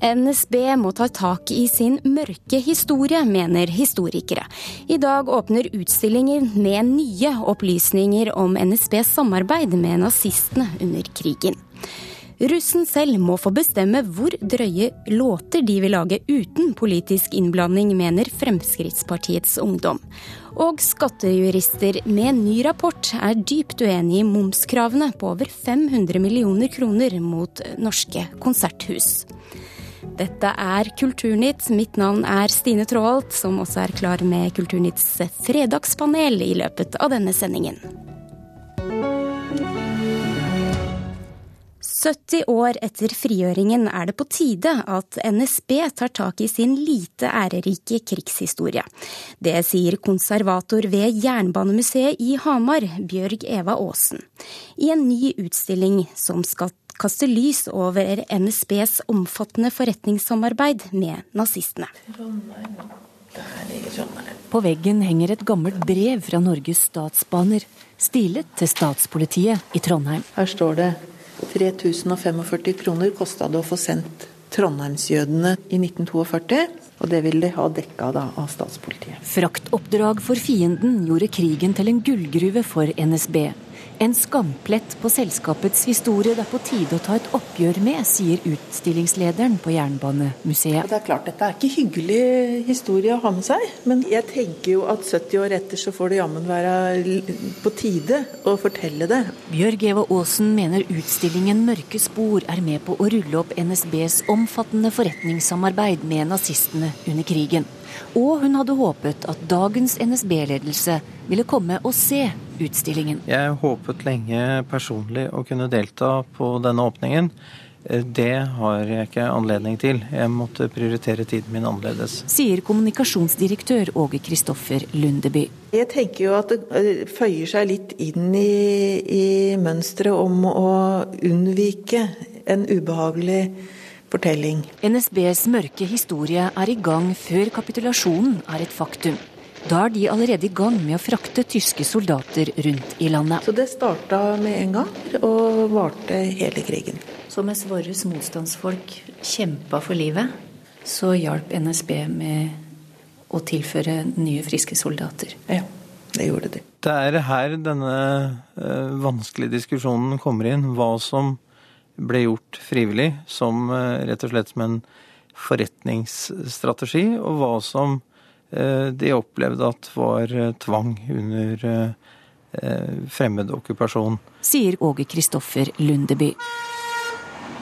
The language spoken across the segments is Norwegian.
NSB må ta tak i sin mørke historie, mener historikere. I dag åpner utstillinger med nye opplysninger om NSBs samarbeid med nazistene under krigen. Russen selv må få bestemme hvor drøye låter de vil lage uten politisk innblanding, mener Fremskrittspartiets Ungdom. Og skattejurister med ny rapport er dypt uenig i momskravene på over 500 millioner kroner mot norske konserthus. Dette er Kulturnytt. Mitt navn er Stine Traalt, som også er klar med Kulturnytts fredagspanel i løpet av denne sendingen. 70 år etter frigjøringen er det på tide at NSB tar tak i sin lite ærerike krigshistorie. Det sier konservator ved Jernbanemuseet i Hamar, Bjørg Eva Aasen. I en ny utstilling som skal kaster lys over NSBs omfattende forretningssamarbeid med nazistene. På veggen henger et gammelt brev fra Norges Statsbaner, stilet til statspolitiet i Trondheim. Her står det 3045 kroner kosta det å få sendt trondheimsjødene i 1942. Og det vil de ha dekka da, av statspolitiet. Fraktoppdrag for fienden gjorde krigen til en gullgruve for NSB. En skamplett på selskapets historie det er på tide å ta et oppgjør med, sier utstillingslederen på Jernbanemuseet. Det er klart, Dette er ikke hyggelig historie å ha med seg, men jeg tenker jo at 70 år etter så får det jammen være på tide å fortelle det. Bjørg Eva Aasen mener utstillingen 'Mørke spor' er med på å rulle opp NSBs omfattende forretningssamarbeid med nazistene under krigen. Og hun hadde håpet at dagens NSB-ledelse ville komme og se utstillingen. Jeg håpet lenge personlig å kunne delta på denne åpningen. Det har jeg ikke anledning til. Jeg måtte prioritere tiden min annerledes. Sier kommunikasjonsdirektør Åge Kristoffer Lundeby. Jeg tenker jo at det føyer seg litt inn i, i mønsteret om å unnvike en ubehagelig fortelling. NSBs mørke historie er i gang før kapitulasjonen er et faktum. Da er de allerede i gang med å frakte tyske soldater rundt i landet. Så det starta med en gang, og varte hele krigen. Så mens våre motstandsfolk kjempa for livet, så hjalp NSB med å tilføre nye, friske soldater. Ja, det gjorde de. Det er her denne uh, vanskelige diskusjonen kommer inn. Hva som ble gjort frivillig, som uh, rett og slett som en forretningsstrategi, og hva som de opplevde at var tvang under fremmedokkupasjon. Sier Åge Kristoffer Lundeby.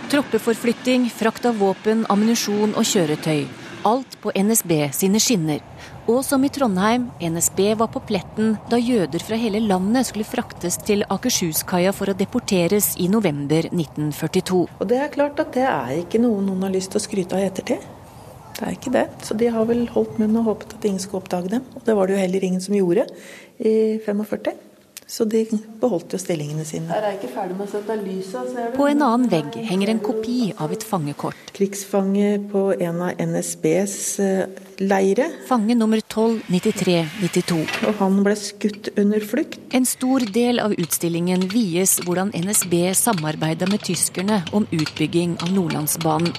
Troppeforflytting, frakt av våpen, ammunisjon og kjøretøy. Alt på NSB sine skinner. Og som i Trondheim, NSB var på pletten da jøder fra hele landet skulle fraktes til Akershus-kaia for å deporteres i november 1942. Og det er klart at det er ikke noe noen har lyst til å skryte av i ettertid. Det er ikke det. Så de har vel holdt munn og håpet at ingen skulle oppdage dem. Og det var det jo heller ingen som gjorde i 45. Så de beholdt jo stillingene sine. Her er jeg ikke ferdig med å sette lyset. Ser du? På en annen vegg henger en kopi av et fangekort. Krigsfange på en av NSBs leire. Fange nummer 129392. Og han ble skutt under flukt. En stor del av utstillingen vies hvordan NSB samarbeida med tyskerne om utbygging av Nordlandsbanen.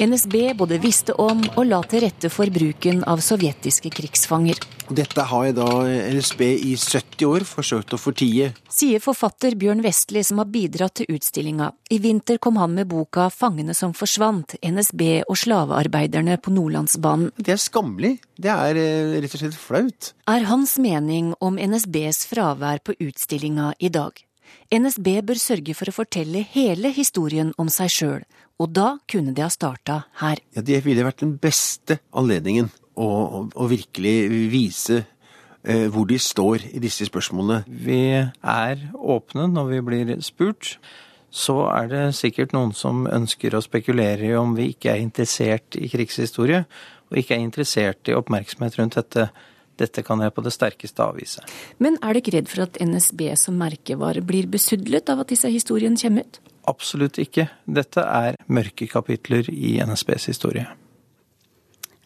NSB både visste om og la til rette for bruken av sovjetiske krigsfanger. Dette har da NSB i 70 år forsøkt å fortie. Sier forfatter Bjørn Vestli, som har bidratt til utstillinga. I vinter kom han med boka 'Fangene som forsvant', NSB og slavearbeiderne på Nordlandsbanen. Det er skammelig. Det er eh, rett og slett flaut. Er hans mening om NSBs fravær på utstillinga i dag. NSB bør sørge for å fortelle hele historien om seg sjøl, og da kunne de ha starta her. Ja, Det ville vært den beste anledningen å, å virkelig vise eh, hvor de står i disse spørsmålene. Vi er åpne når vi blir spurt. Så er det sikkert noen som ønsker å spekulere i om vi ikke er interessert i krigshistorie, og ikke er interessert i oppmerksomhet rundt dette. Dette kan jeg på det sterkeste avvise. Men er du ikke redd for at NSB som merkevare blir besudlet av at disse historiene kommer ut? Absolutt ikke. Dette er mørke kapitler i NSBs historie.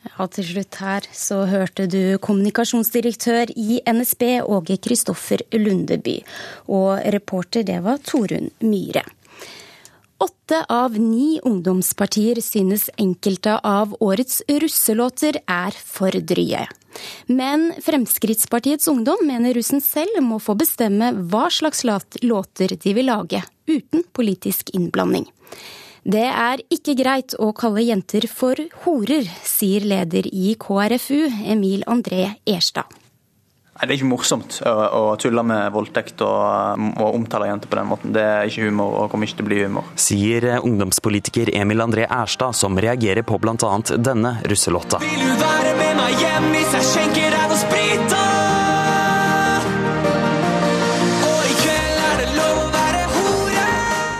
Ja, til slutt her så hørte du kommunikasjonsdirektør i NSB, Åge Kristoffer Lundeby. Og reporter, det var Torunn Myhre. Åtte av ni ungdomspartier synes enkelte av årets russelåter er for drye. Men Fremskrittspartiets ungdom mener russen selv må få bestemme hva slags låter de vil lage, uten politisk innblanding. Det er ikke greit å kalle jenter for horer, sier leder i KrFU, Emil André Erstad. Nei, Det er ikke morsomt å, å tulle med voldtekt og, og omtale jenter på den måten. Det er ikke humor og kommer ikke til å bli humor. Sier ungdomspolitiker Emil André Erstad, som reagerer på bl.a. denne russelåta. Vil du være med meg hjem hvis jeg skjenker deg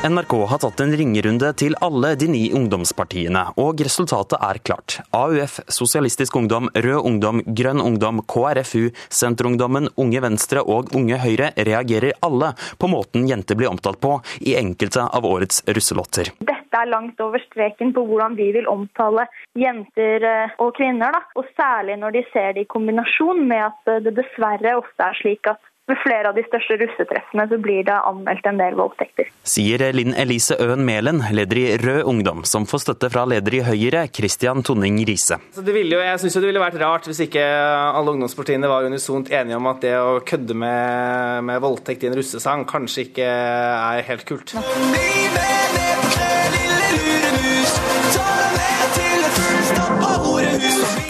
NRK har tatt en ringerunde til alle de ni ungdomspartiene, og resultatet er klart. AUF, Sosialistisk Ungdom, Rød Ungdom, Grønn Ungdom, KrFU, Senterungdommen, Unge Venstre og Unge Høyre reagerer alle på måten jenter blir omtalt på i enkelte av årets russelotter. Dette er langt over streken på hvordan vi vil omtale jenter eh, og kvinner, da. og særlig når de ser det i kombinasjon med at det dessverre ofte er slik at ved flere av de største russetreffene så blir det anmeldt en del voldtekter. Sier Linn Elise Øen Mælen, leder i Rød Ungdom, som får støtte fra leder i Høyre, Christian Tonning Riise. jeg syns det ville vært rart hvis ikke alle ungdomspartiene var unisont enige om at det å kødde med, med voldtekt i en russesang kanskje ikke er helt kult. Bli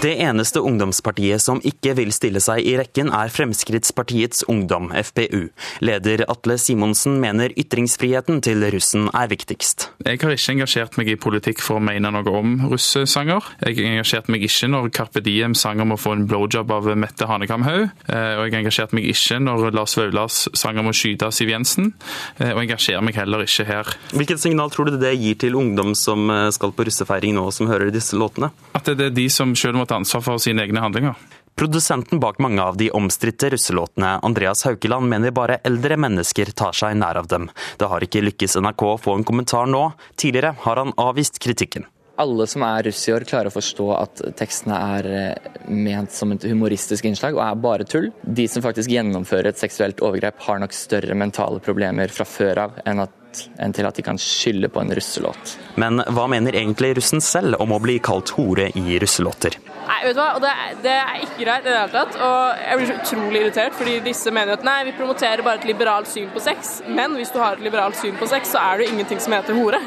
Det eneste ungdomspartiet som ikke vil stille seg i rekken, er Fremskrittspartiets Ungdom, FPU. Leder Atle Simonsen mener ytringsfriheten til russen er viktigst. Jeg har ikke engasjert meg i politikk for å mene noe om russesanger. Jeg engasjerte meg ikke når Carpe Diem sang om å få en blowjob av Mette Hanekamhaug. Eh, og jeg engasjerte meg ikke når Lars Vaulas sang om å skyte Siv Jensen. Eh, og engasjerer meg heller ikke her. Hvilket signal tror du det gir til ungdom som eh, skal på russefeiring nå, som hører disse låtene? At det er de som selv må ta ansvar for sine egne handlinger. Produsenten bak mange av de omstridte russelåtene, Andreas Haukeland, mener bare eldre mennesker tar seg nær av dem. Det har ikke lykkes NRK å få en kommentar nå. Tidligere har han avvist kritikken. Alle som er russ i år, klarer å forstå at tekstene er eh, ment som et humoristisk innslag og er bare tull. De som faktisk gjennomfører et seksuelt overgrep, har nok større mentale problemer fra før av enn at enn til at de kan skylde på en russelåt. Men hva mener egentlig russen selv om å bli kalt hore i russelåter? Nei, vet du hva, det det er ikke greit i det hele tatt. Og jeg blir så utrolig irritert, fordi disse mener at nei, vi promoterer bare et liberalt syn på sex. Men hvis du har et liberalt syn på sex, så er det jo ingenting som heter hore.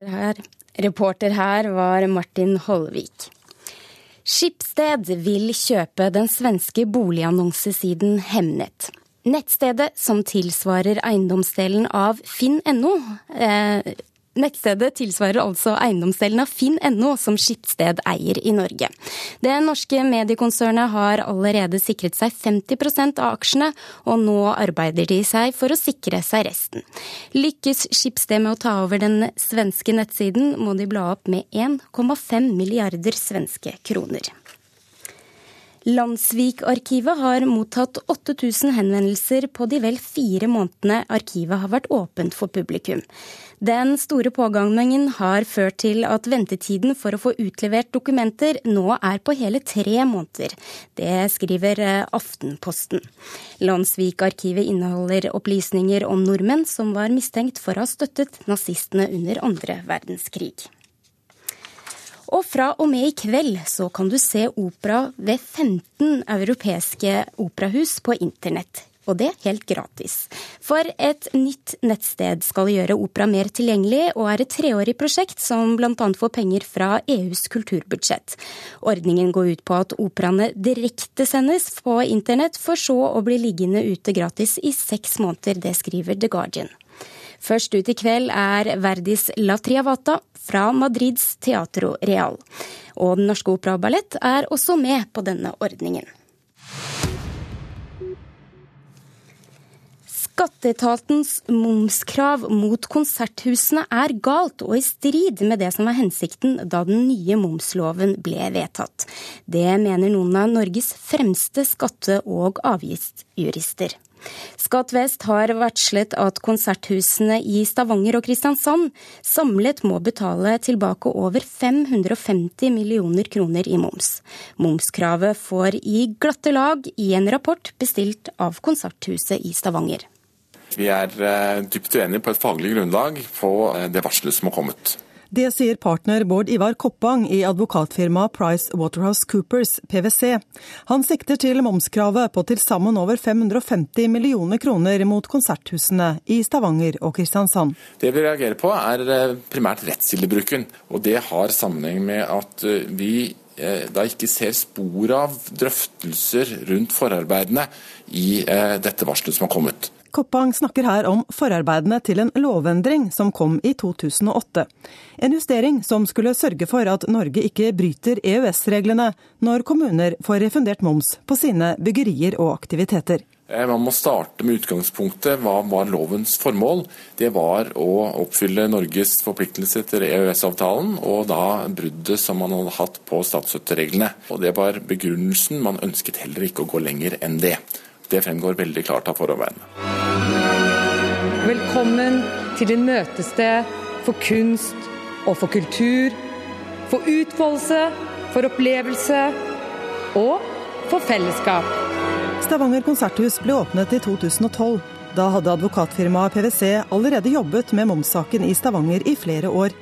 Her. Reporter her var Martin Holvik. Skipsted vil kjøpe den svenske boligannonsesiden Hemnet. Nettstedet, som tilsvarer eiendomsdelen av finn.no, eh, Nettstedet tilsvarer altså eiendomsdelen av finn.no, som Skipsted eier i Norge. Det norske mediekonsernet har allerede sikret seg 50% av aksjene, og nå arbeider de seg for å sikre seg resten. Lykkes Skipsted med å ta over den svenske nettsiden, må de bla opp med 1,5 milliarder svenske kroner. Landsvik-arkivet har mottatt 8000 henvendelser på de vel fire månedene arkivet har vært åpent for publikum. Den store pågangen har ført til at ventetiden for å få utlevert dokumenter nå er på hele tre måneder. Det skriver eh, Aftenposten. Landsvik-arkivet inneholder opplysninger om nordmenn som var mistenkt for å ha støttet nazistene under andre verdenskrig. Og fra og med i kveld så kan du se opera ved 15 europeiske operahus på internett. Og det helt gratis. For et nytt nettsted skal gjøre opera mer tilgjengelig, og er et treårig prosjekt som bl.a. får penger fra EUs kulturbudsjett. Ordningen går ut på at operaene direktesendes på internett, for så å bli liggende ute gratis i seks måneder. Det skriver The Guardian. Først ut i kveld er Verdis La Triavata fra Madrids Teatro Real. Og Den Norske operaballett er også med på denne ordningen. Skatteetatens momskrav mot konserthusene er galt og i strid med det som var hensikten da den nye momsloven ble vedtatt. Det mener noen av Norges fremste skatte- og avgiftsjurister. Skatt Vest har varslet at konserthusene i Stavanger og Kristiansand samlet må betale tilbake over 550 millioner kroner i moms. Momskravet får i glatte lag i en rapport bestilt av Konserthuset i Stavanger. Vi er eh, dypt uenige på et faglig grunnlag på eh, det varselet som har kommet. Det sier partner Bård Ivar Koppang i advokatfirmaet Price Waterhouse Coopers, PwC. Han sikter til momskravet på til sammen over 550 millioner kroner mot konserthusene i Stavanger og Kristiansand. Det vi reagerer på er eh, primært rettskildebruken. Og det har sammenheng med at eh, vi eh, da ikke ser spor av drøftelser rundt forarbeidene i dette varselet som har kommet. Koppang snakker her om forarbeidene til en lovendring som kom i 2008. En justering som skulle sørge for at Norge ikke bryter EØS-reglene når kommuner får refundert moms på sine byggerier og aktiviteter. Eh, man må starte med utgangspunktet. Hva var lovens formål? Det var å oppfylle Norges forpliktelse til EØS-avtalen, og da bruddet som man hadde hatt på statsstøttereglene. Og Det var begrunnelsen. Man ønsket heller ikke å gå lenger enn det. Det fremgår veldig klart av forarbeidene. Velkommen til din møtested for kunst og for kultur, for utfoldelse, for opplevelse og for fellesskap. Stavanger konserthus ble åpnet i 2012. Da hadde advokatfirmaet PwC allerede jobbet med momssaken i Stavanger i flere år.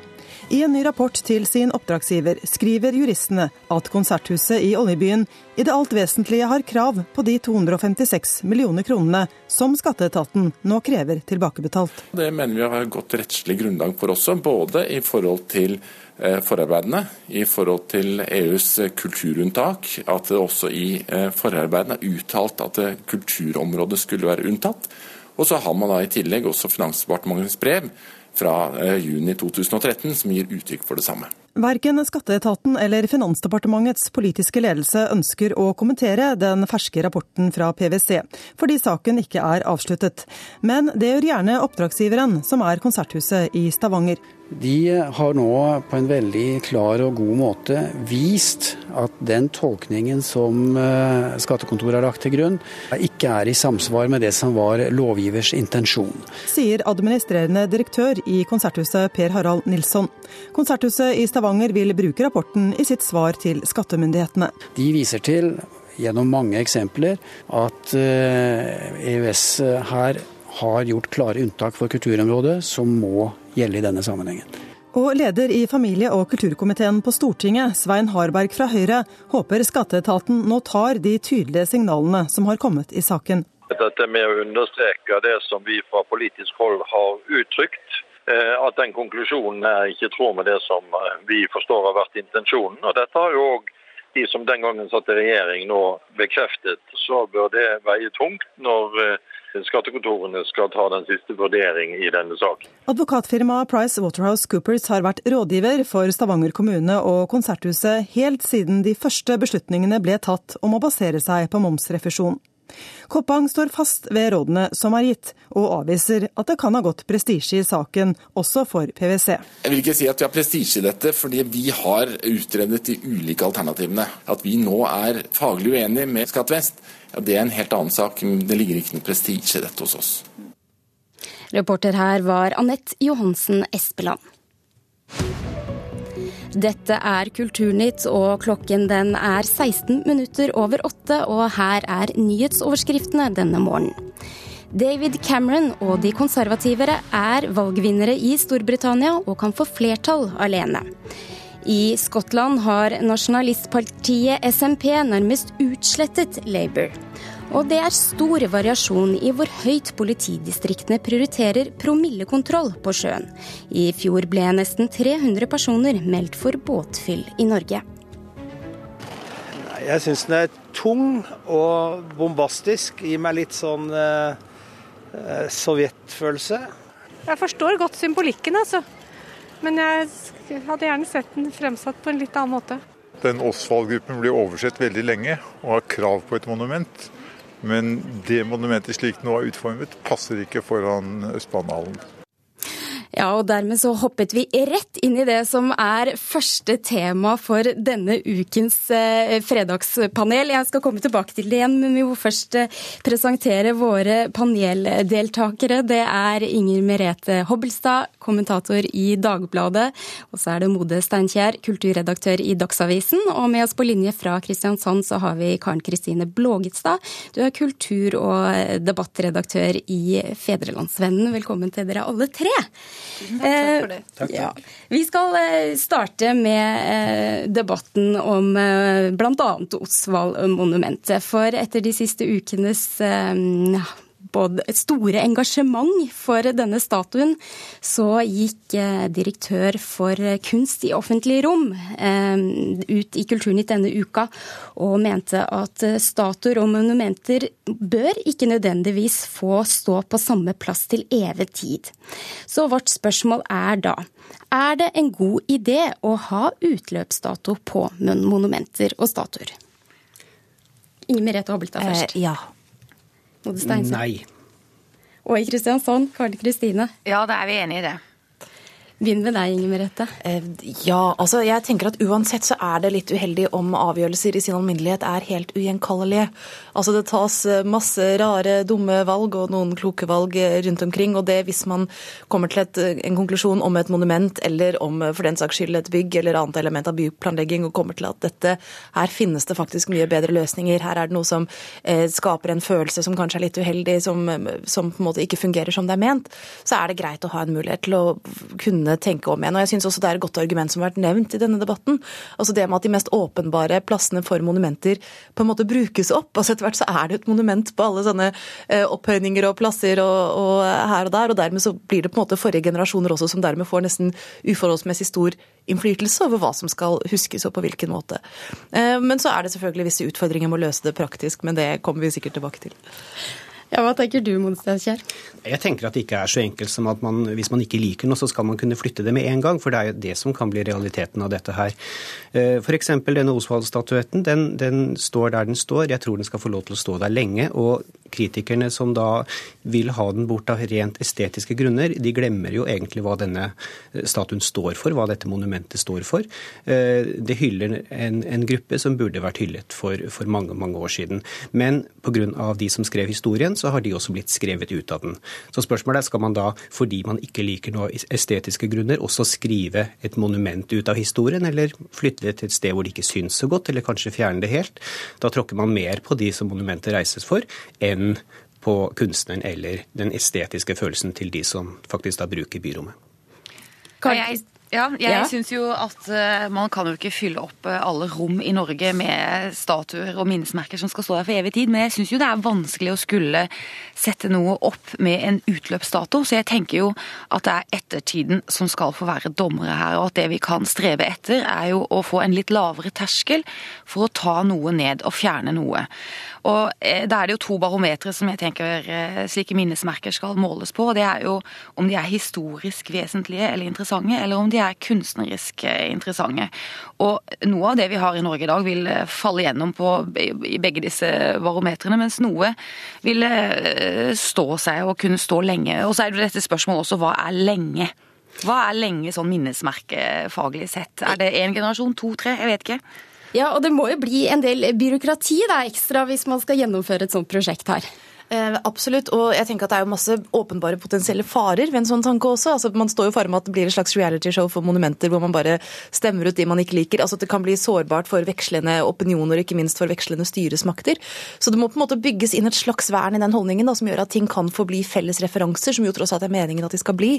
I en ny rapport til sin oppdragsgiver skriver juristene at konserthuset i oljebyen i det alt vesentlige har krav på de 256 millioner kronene som skatteetaten nå krever tilbakebetalt. Det mener vi har godt rettslig grunnlag for også, både i forhold til eh, forarbeidene, i forhold til EUs kulturunntak, at det også i eh, forarbeidene er uttalt at kulturområdet skulle være unntatt. Og så har man da i tillegg også Finansdepartementets brev fra eh, juni 2013 som gir uttrykk for det samme. Verken skatteetaten eller Finansdepartementets politiske ledelse ønsker å kommentere den ferske rapporten fra PwC, fordi saken ikke er avsluttet. Men det gjør gjerne oppdragsgiveren, som er Konserthuset i Stavanger. De har nå på en veldig klar og god måte vist at den tolkningen som eh, skattekontoret har lagt til grunn, ikke er i samsvar med det som var lovgivers intensjon. Sier administrerende direktør i Konserthuset Per Harald Nilsson. Konserthuset i Stavanger vil bruke rapporten i sitt svar til skattemyndighetene. De viser til, gjennom mange eksempler, at EØS eh, e her har gjort klare unntak for kulturområdet som må gjelde i denne sammenhengen. Og leder i familie- og kulturkomiteen på Stortinget, Svein Harberg fra Høyre, håper skatteetaten nå tar de tydelige signalene som har kommet i saken. Dette med å understreke det som vi fra politisk hold har uttrykt, eh, at den konklusjonen er ikke i tråd med det som eh, vi forstår har vært intensjonen. Og Dette har jo òg de som den gangen satt i regjering nå bekreftet. Så bør det veie tungt når eh, skattekontorene skal ta den siste vurdering i denne saken. Advokatfirmaet Price Waterhouse Coopers har vært rådgiver for Stavanger kommune og Konserthuset helt siden de første beslutningene ble tatt om å basere seg på momsrefusjon. Koppang står fast ved rådene som er gitt, og avviser at det kan ha gått prestisje i saken, også for PwC. Jeg vil ikke si at vi har prestisje i dette, fordi vi har utredet de ulike alternativene. At vi nå er faglig uenige med Skatt Vest, ja, det er en helt annen sak. Det ligger ikke noe prestisje i dette hos oss. Reporter her var Anette Johansen Espeland. Dette er Kulturnytt, og klokken den er 16 minutter over åtte, og her er nyhetsoverskriftene denne morgenen. David Cameron og de konservative er valgvinnere i Storbritannia og kan få flertall alene. I Skottland har nasjonalistpartiet SMP nærmest utslettet Labour. Og det er stor variasjon i hvor høyt politidistriktene prioriterer promillekontroll på sjøen. I fjor ble nesten 300 personer meldt for båtfyll i Norge. Jeg syns den er tung og bombastisk. Gir meg litt sånn eh, eh sovjetfølelse. Jeg forstår godt symbolikken, altså. Men jeg hadde gjerne sett den fremsatt på en litt annen måte. Den Osvald-gruppen blir oversett veldig lenge og har krav på et monument. Men det monumentet slik nå er utformet, passer ikke foran Østbanehallen. Ja, og dermed så hoppet vi rett inn i det som er første tema for denne ukens eh, fredagspanel. Jeg skal komme tilbake til det igjen, men vi må først eh, presentere våre paneldeltakere. Det er Inger Merete Hobbelstad, kommentator i Dagbladet. Og så er det Mode Steinkjer, kulturredaktør i Dagsavisen. Og med oss på linje fra Kristiansand så har vi Karen Kristine Blågitstad. Du er kultur- og debattredaktør i Fedrelandsvennen. Velkommen til dere alle tre. Tusen takk, takk for det. Eh, takk, takk. Ja. Vi skal eh, starte med eh, debatten om bl.a. Osvald-monumentet. For etter de siste ukenes både et store engasjement for denne statuen, så gikk eh, direktør for kunst i offentlig rom eh, ut i Kulturnytt denne uka og mente at statuer og monumenter bør ikke nødvendigvis få stå på samme plass til evig tid. Så vårt spørsmål er da er det en god idé å ha utløpsdato på monumenter og statuer? Inger Merete Hobbelstad først. Eh, ja. Nei. Og i Kristiansand, Karl-Kristine Ja, da er vi enige i det. Begynn med deg, Inger Merete. Eh, ja, altså jeg tenker at uansett så er det litt uheldig om avgjørelser i sin alminnelighet er helt ugjenkallelige. Altså det tas eh, masse rare, dumme valg og noen kloke valg eh, rundt omkring. Og det hvis man kommer til et, en konklusjon om et monument eller om for den saks skyld et bygg eller annet element av byplanlegging og kommer til at dette her finnes det faktisk mye bedre løsninger, her er det noe som skaper en følelse som kanskje er litt uheldig, som, som på en måte ikke fungerer som det er ment, så er det greit å ha en mulighet til å kunne kunne tenke om igjen. Og jeg synes også det er et godt argument som har vært nevnt i denne debatten. Altså det med at de mest åpenbare plassene for monumenter på en måte brukes opp. Altså etter hvert så er det et monument på alle sånne eh, opphøyninger og plasser og, og her og der. Og dermed så blir det på en måte forrige generasjoner også som dermed får nesten uforholdsmessig stor innflytelse over hva som skal huskes og på hvilken måte. Eh, men så er det selvfølgelig visse utfordringer med å løse det praktisk, men det kommer vi sikkert tilbake til. Ja, Hva tenker du, Monstadkjær? Jeg tenker at det ikke er så enkelt som at man, hvis man ikke liker noe, så skal man kunne flytte det med en gang. For det er jo det som kan bli realiteten av dette her. Eh, F.eks. denne Osvald-statuetten. Den, den, står der den står. Jeg tror den skal få lov til å stå der lenge. Og kritikerne som da vil ha den bort av rent estetiske grunner, de glemmer jo egentlig hva denne eh, statuen står for, hva dette monumentet står for. Eh, det hyller en, en gruppe som burde vært hyllet for, for mange, mange år siden. Men pga. de som skrev historien, så har de også blitt skrevet ut av den. Så spørsmålet er skal man da, fordi man ikke liker noe estetiske grunner, også skrive et monument ut av historien, eller flytte det til et sted hvor det ikke syns så godt, eller kanskje fjerne det helt? Da tråkker man mer på de som monumentet reises for, enn på kunstneren eller den estetiske følelsen til de som faktisk da bruker byrommet. Jeg ja, jeg ja. syns jo at uh, man kan jo ikke fylle opp uh, alle rom i Norge med statuer og minnesmerker som skal stå der for evig tid, men jeg syns jo det er vanskelig å skulle sette noe opp med en utløpsdato. Så jeg tenker jo at det er ettertiden som skal få være dommere her, og at det vi kan strebe etter, er jo å få en litt lavere terskel for å ta noe ned og fjerne noe. Og eh, Da er det jo to barometre som jeg tenker eh, slike minnesmerker skal måles på. Det er jo om de er historisk vesentlige eller interessante, eller om de er kunstnerisk eh, interessante. Og Noe av det vi har i Norge i dag vil falle gjennom på, i begge disse barometrene, mens noe vil stå seg og kunne stå lenge. Og så er det dette spørsmålet også hva er lenge? Hva er lenge sånn minnesmerkefaglig sett? Er det én generasjon, to, tre? Jeg vet ikke. Ja, og det må jo bli en del byråkrati da, ekstra hvis man skal gjennomføre et sånt prosjekt her. Eh, absolutt. Og jeg tenker at det er jo masse åpenbare potensielle farer ved en sånn tanke også. Altså, man står jo fare med at det blir et slags realityshow for monumenter hvor man bare stemmer ut de man ikke liker. Altså, det kan bli sårbart for vekslende opinioner, ikke minst for vekslende styresmakter. Så det må på en måte bygges inn et slags vern i den holdningen da, som gjør at ting kan få bli felles referanser, som jo tross alt er meningen at de skal bli.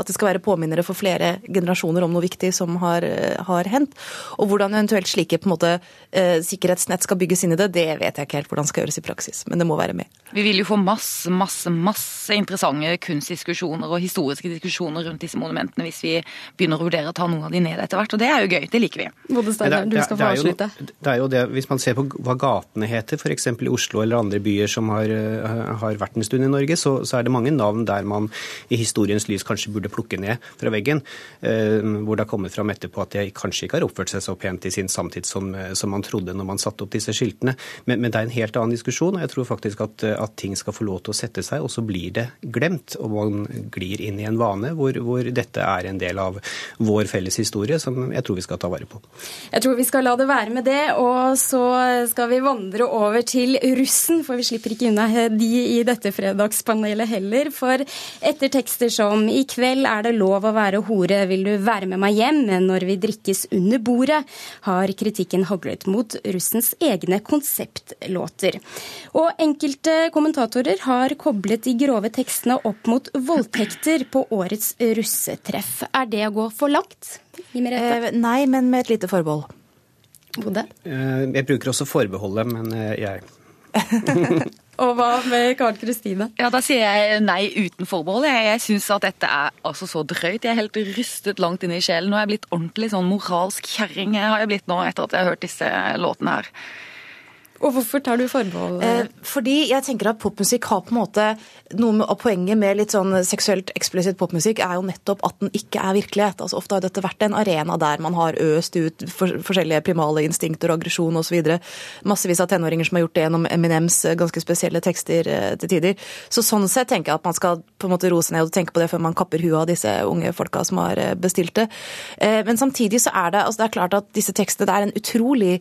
At det skal være påminnere for flere generasjoner om noe viktig som har, eh, har hendt. Og hvordan eventuelt slike på en måte, eh, sikkerhetsnett skal bygges inn i det, det vet jeg ikke helt hvordan skal gjøres i praksis. Men det må være med. Vi vil jo få masse, masse, masse interessante kunstdiskusjoner og historiske diskusjoner rundt disse monumentene hvis vi begynner å vurdere å ta noen av de ned etter hvert. Og det er jo gøy. Det liker vi. Steiner, du skal få avslutte. Det er jo det, hvis man ser på hva gatene heter, f.eks. i Oslo eller andre byer som har, eh, har vært en stund i Norge, så, så, er det mange navn der man i historiens lys kanskje burde plukke ned fra veggen. Eh, hvor det har kommet fram etterpå at de kanskje ikke har oppført seg så pent i sin samtid som, som man trodde når man satte opp disse skiltene. Men, men, det er en helt annen diskusjon, og jeg tror faktisk at, at ting skal få lov til å sette seg, og så blir det glemt. Og man glir inn i en vane hvor, hvor dette er en del av vår felles historie, som jeg tror vi skal ta vare på. Jeg tror vi skal la det være med det, og så skal vi vandre over til russen, for vi slipper ikke unna de i dette fredagspanelet heller. For etter tekster som 'I kveld er det lov å være hore, vil du være med meg hjem men når vi drikkes under bordet', har kritikken haglet mot russens egne konseptlåter. Og enkelte kommentatorer har koblet de grove tekstene opp mot voldtekter på årets russetreff. Er det å gå for langt? Eh, nei, men med et lite forbehold. Bode? Eh, jeg bruker også forbeholdet, men eh, jeg Og hva med Karen Kristine? Ja, Da sier jeg nei uten forbehold. Jeg, jeg syns at dette er altså så drøyt. Jeg er helt rystet langt inne i sjelen. Nå er jeg blitt ordentlig sånn moralsk kjerring har jeg blitt nå etter at jeg har hørt disse låtene her. Og hvorfor tar du forbehold? Eh, fordi jeg tenker at popmusikk har på en måte noe med, Poenget med litt sånn seksuelt eksplisitt popmusikk er jo nettopp at den ikke er virkelighet. Altså Ofte har dette vært en arena der man har øst ut for, forskjellige primale instinkter og aggresjon osv. Massevis av tenåringer som har gjort det gjennom Eminems eh, ganske spesielle tekster eh, til tider. Så sånn sett tenker jeg at man skal på en måte roe seg ned og tenke på det før man kapper huet av disse unge folka som har eh, bestilt det. Men samtidig så er det, altså det er klart at disse tekstene det er en utrolig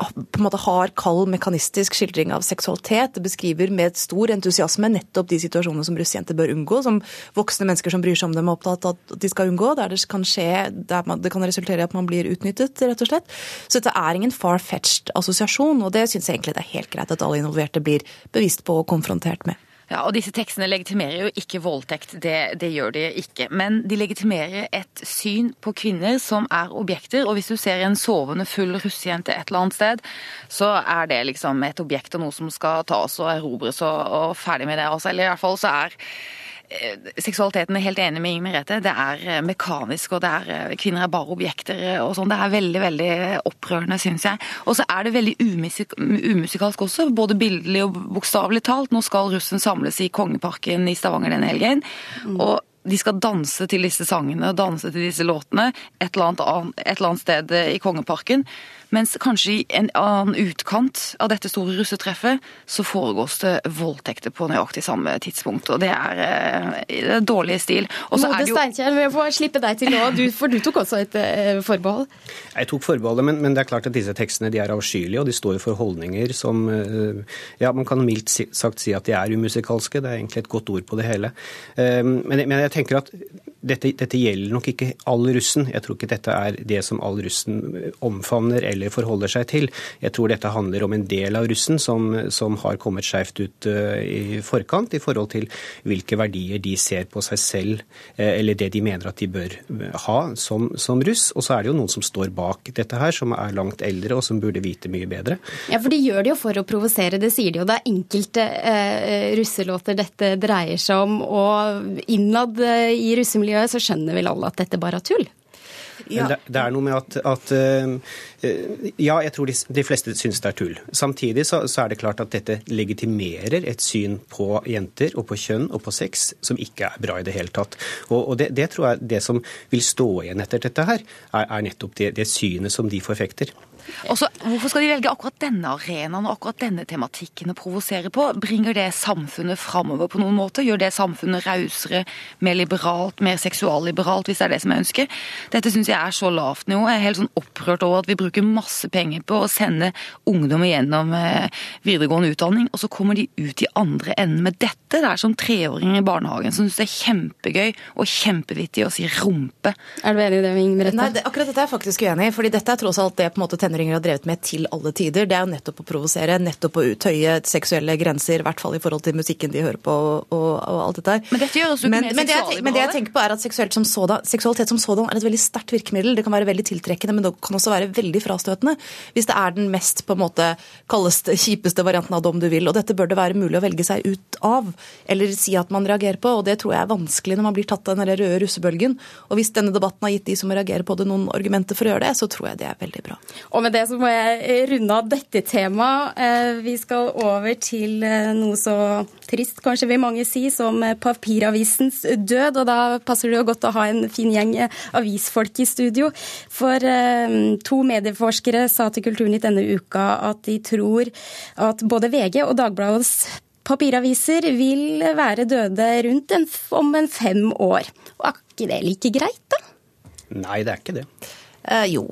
på en måte har kald mekanistisk skildring av seksualitet. Det beskriver med stor entusiasme nettopp de situasjonene som russjenter bør unngå, som voksne mennesker som bryr seg om dem er opptatt av at de skal unngå, der det kan skje, der man, det kan resultere i at man blir utnyttet, rett og slett. Så dette er ingen far-fetched assosiasjon, og det syns jeg egentlig det er helt greit at alle involverte blir bevisst på og konfrontert med. Ja, og Disse tekstene legitimerer jo ikke voldtekt, det, det, gjør de ikke. Men de legitimerer et syn på kvinner som er objekter. Og hvis du ser en sovende full russejente et eller annet sted, så er det liksom et objekt og noe som skal tas og erobres og, og ferdig med det. Altså. Eller i hvert fall så er seksualiteten er helt enig med Inger Merete. Det er eh, mekanisk, og det er, eh, kvinner er bare objekter og sånn. Det er veldig veldig opprørende, syns jeg. Og så er det veldig umusik umusikalsk også, både bildelig og bokstavelig talt. Nå skal russen samles i Kongeparken i Stavanger denne helgen. Mm. og de skal danse til disse sangene, danse til disse låtene et eller annet, et eller annet sted i Kongeparken. Mens kanskje i en annen utkant av dette store russetreffet, så foregås det voldtekter på nøyaktig samme tidspunkt. Og det er, eh, det er dårlig stil. Mode jo... Steinkjer, vi får slippe deg til nå, du, for du tok også et uh, forbehold? Jeg tok forbeholdet, men, men, det er klart at disse tekstene de er avskyelige, og de står for holdninger som uh, Ja, man kan mildt sagt si at de er umusikalske, det er egentlig et godt ord på det hele. Men, men jeg tenker at dette, dette, gjelder nok ikke all russen. Jeg tror ikke dette er det som all russen omfavner eller forholder seg til. Jeg tror dette handler om en del av russen som, som har kommet skjevt ut uh, i forkant i forhold til hvilke verdier de ser på seg selv, uh, eller det de mener at de bør eh, ha som, som, russ. Og så er det jo noen som står bak dette her, som er langt eldre og som burde vite mye bedre. Ja, for de gjør det jo for å provosere, det sier de jo. Det er enkelte uh, russelåter dette dreier seg om, og innad i russemiljøet miljøet, så skjønner vel alle at dette bare er tull? Ja. Det, det, er noe med at, at uh, Ja, jeg tror de, de, fleste syns det er tull. Samtidig så, så, er det klart at dette legitimerer et syn på jenter og på kjønn og på sex som ikke er bra i det hele tatt. Og, og det, det, tror jeg det som vil stå igjen etter dette her, er, er nettopp det, det synet som de forfekter. Også, hvorfor skal de velge akkurat denne arenaen og akkurat denne tematikken å provosere på? Bringer det samfunnet framover på noen måte? Gjør det samfunnet rausere, mer liberalt, mer seksualliberalt, hvis det er det som er ønsket? Dette syns jeg er så lavt nivå. Jeg er helt sånn opprørt over at vi bruker masse penger på å sende ungdommer gjennom eh, videregående utdanning, og så kommer de ut i andre enden med dette. Det er som treåringer i barnehagen som syns det er kjempegøy og kjempevittig å si rumpe. Er du enig i det, Ingrid? Nei, det, akkurat dette er jeg faktisk uenig i. fordi dette er tross alt det på en måte tenåringer har drevet med til alle tider. Det er jo nettopp å provosere, nettopp å tøye seksuelle grenser, i hvert fall i forhold til musikken de hører på og, og alt dette her. Men dette gjør oss jo ikke mer men, det men det jeg tenker på er at som sådan, seksualitet som sådan er et veldig sterkt virkemiddel. Det kan være veldig tiltrekkende, men det kan også være veldig frastøtende. Hvis det er den mest på en måte kaldeste, kjipeste varianten av det om du vil. Og dette bør det være mulig å velge seg ut av, eller si at man reagerer på. Og det tror jeg er vanskelig når man blir tatt av den røde russebølgen. Og hvis denne debatten har gitt de som reagerer på det, noen argumenter for å gjøre det, så tror jeg det er veldig bra. Og med det så må jeg runde av dette temaet. Eh, vi skal over til eh, noe så trist, kanskje vil mange si, som papiravisens død. Og da passer det jo godt å ha en fin gjeng avisfolk i studio. For eh, to medieforskere sa til Kulturnytt denne uka at de tror at både VG og Dagbladets papiraviser vil være døde rundt en, om en fem år. Og er ikke det like greit, da? Nei, det er ikke det. Eh, jo.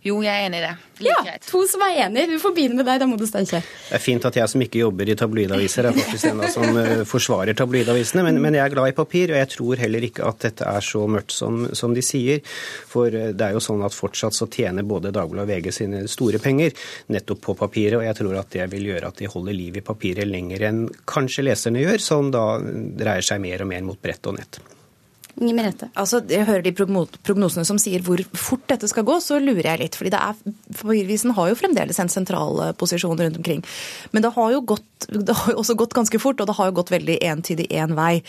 Jo, jeg er enig i det. Like ja, greit. to som er enig. Vi får begynne med deg, da må du Steinkjer. Det er fint at jeg som ikke jobber i tabloidaviser, er faktisk en av som uh, forsvarer tabloidavisene. Men, men, jeg er glad i papir, og jeg tror heller ikke at dette er så mørkt som, som de sier. For uh, det er jo sånn at fortsatt så tjener både Dagbladet og VG sine store penger nettopp på papiret, og jeg tror at det vil gjøre at de holder liv i papiret lenger enn kanskje leserne gjør, som da dreier seg mer og mer mot brett og nett. Altså, jeg hører de prognosene som sier hvor fort dette skal gå, så lurer jeg litt. fordi det er, Papirvisen har jo fremdeles en sentral eh, posisjon rundt omkring. Men det har jo gått, det har også gått ganske fort, og det har jo gått veldig entydig én vei.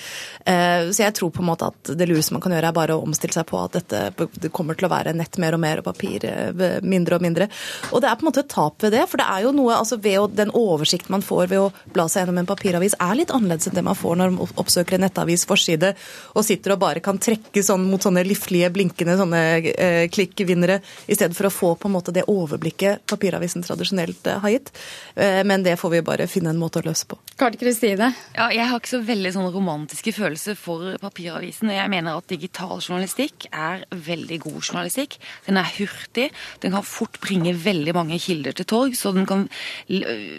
Eh, så jeg tror på en måte at det lureste man kan gjøre, er bare å omstille seg på at dette det kommer til å være nett mer og mer og papir eh, mindre og mindre. Og det er på en måte et tap ved det, for det er jo noe altså ved å, Den oversikten man får ved å bla seg gjennom en papiravis, er litt annerledes enn det man får når man oppsøker en nettavis forside og sitter og bare kan trekke sånn mot sånne liflige, blinkende sånne eh, klikkvinnere, i stedet for å få på en måte det overblikket papiravisen tradisjonelt eh, har gitt. Eh, men det får vi bare finne en måte å løse på. Karte Kristine? Ja, jeg har ikke så veldig sånn romantiske følelser for papiravisen. og Jeg mener at digital journalistikk er veldig god journalistikk. Den er hurtig. Den kan fort bringe veldig mange kilder til torg, så den kan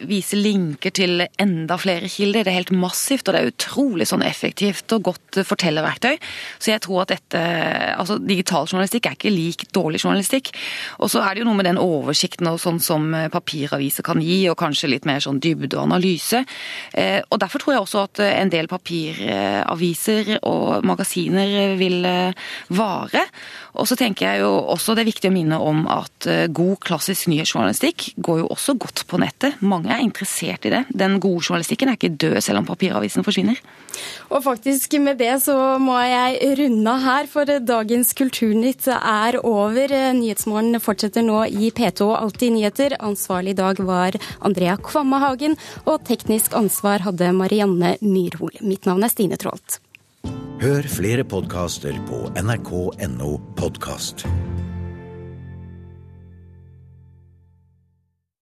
vise linker til enda flere kilder. Det er helt massivt, og det er utrolig sånn effektivt og godt fortellerverktøy. Så jeg tror at dette Altså, digital journalistikk er ikke lik dårlig journalistikk. Og så er det jo noe med den oversikten og sånn som papiraviser kan gi, og kanskje litt mer sånn dybde og analyse. Eh, og derfor tror jeg også at en del papiraviser og magasiner vil eh, vare. Og så tenker jeg jo også det er viktig å minne om at eh, god klassisk nyhetsjournalistikk går jo også godt på nettet. Mange er interessert i det. Den gode journalistikken er ikke død selv om papiravisen forsvinner. Og faktisk med det så må jeg runde her, for dagens Kulturnytt er over. Nyhetsmorgen fortsetter nå i P2 Alltid nyheter. Ansvarlig i dag var Andrea Kvammehagen, og teknisk ansvar hadde Marianne Myrhol. Mitt navn er Stine Traalt. Hør flere podkaster på nrk.no podkast.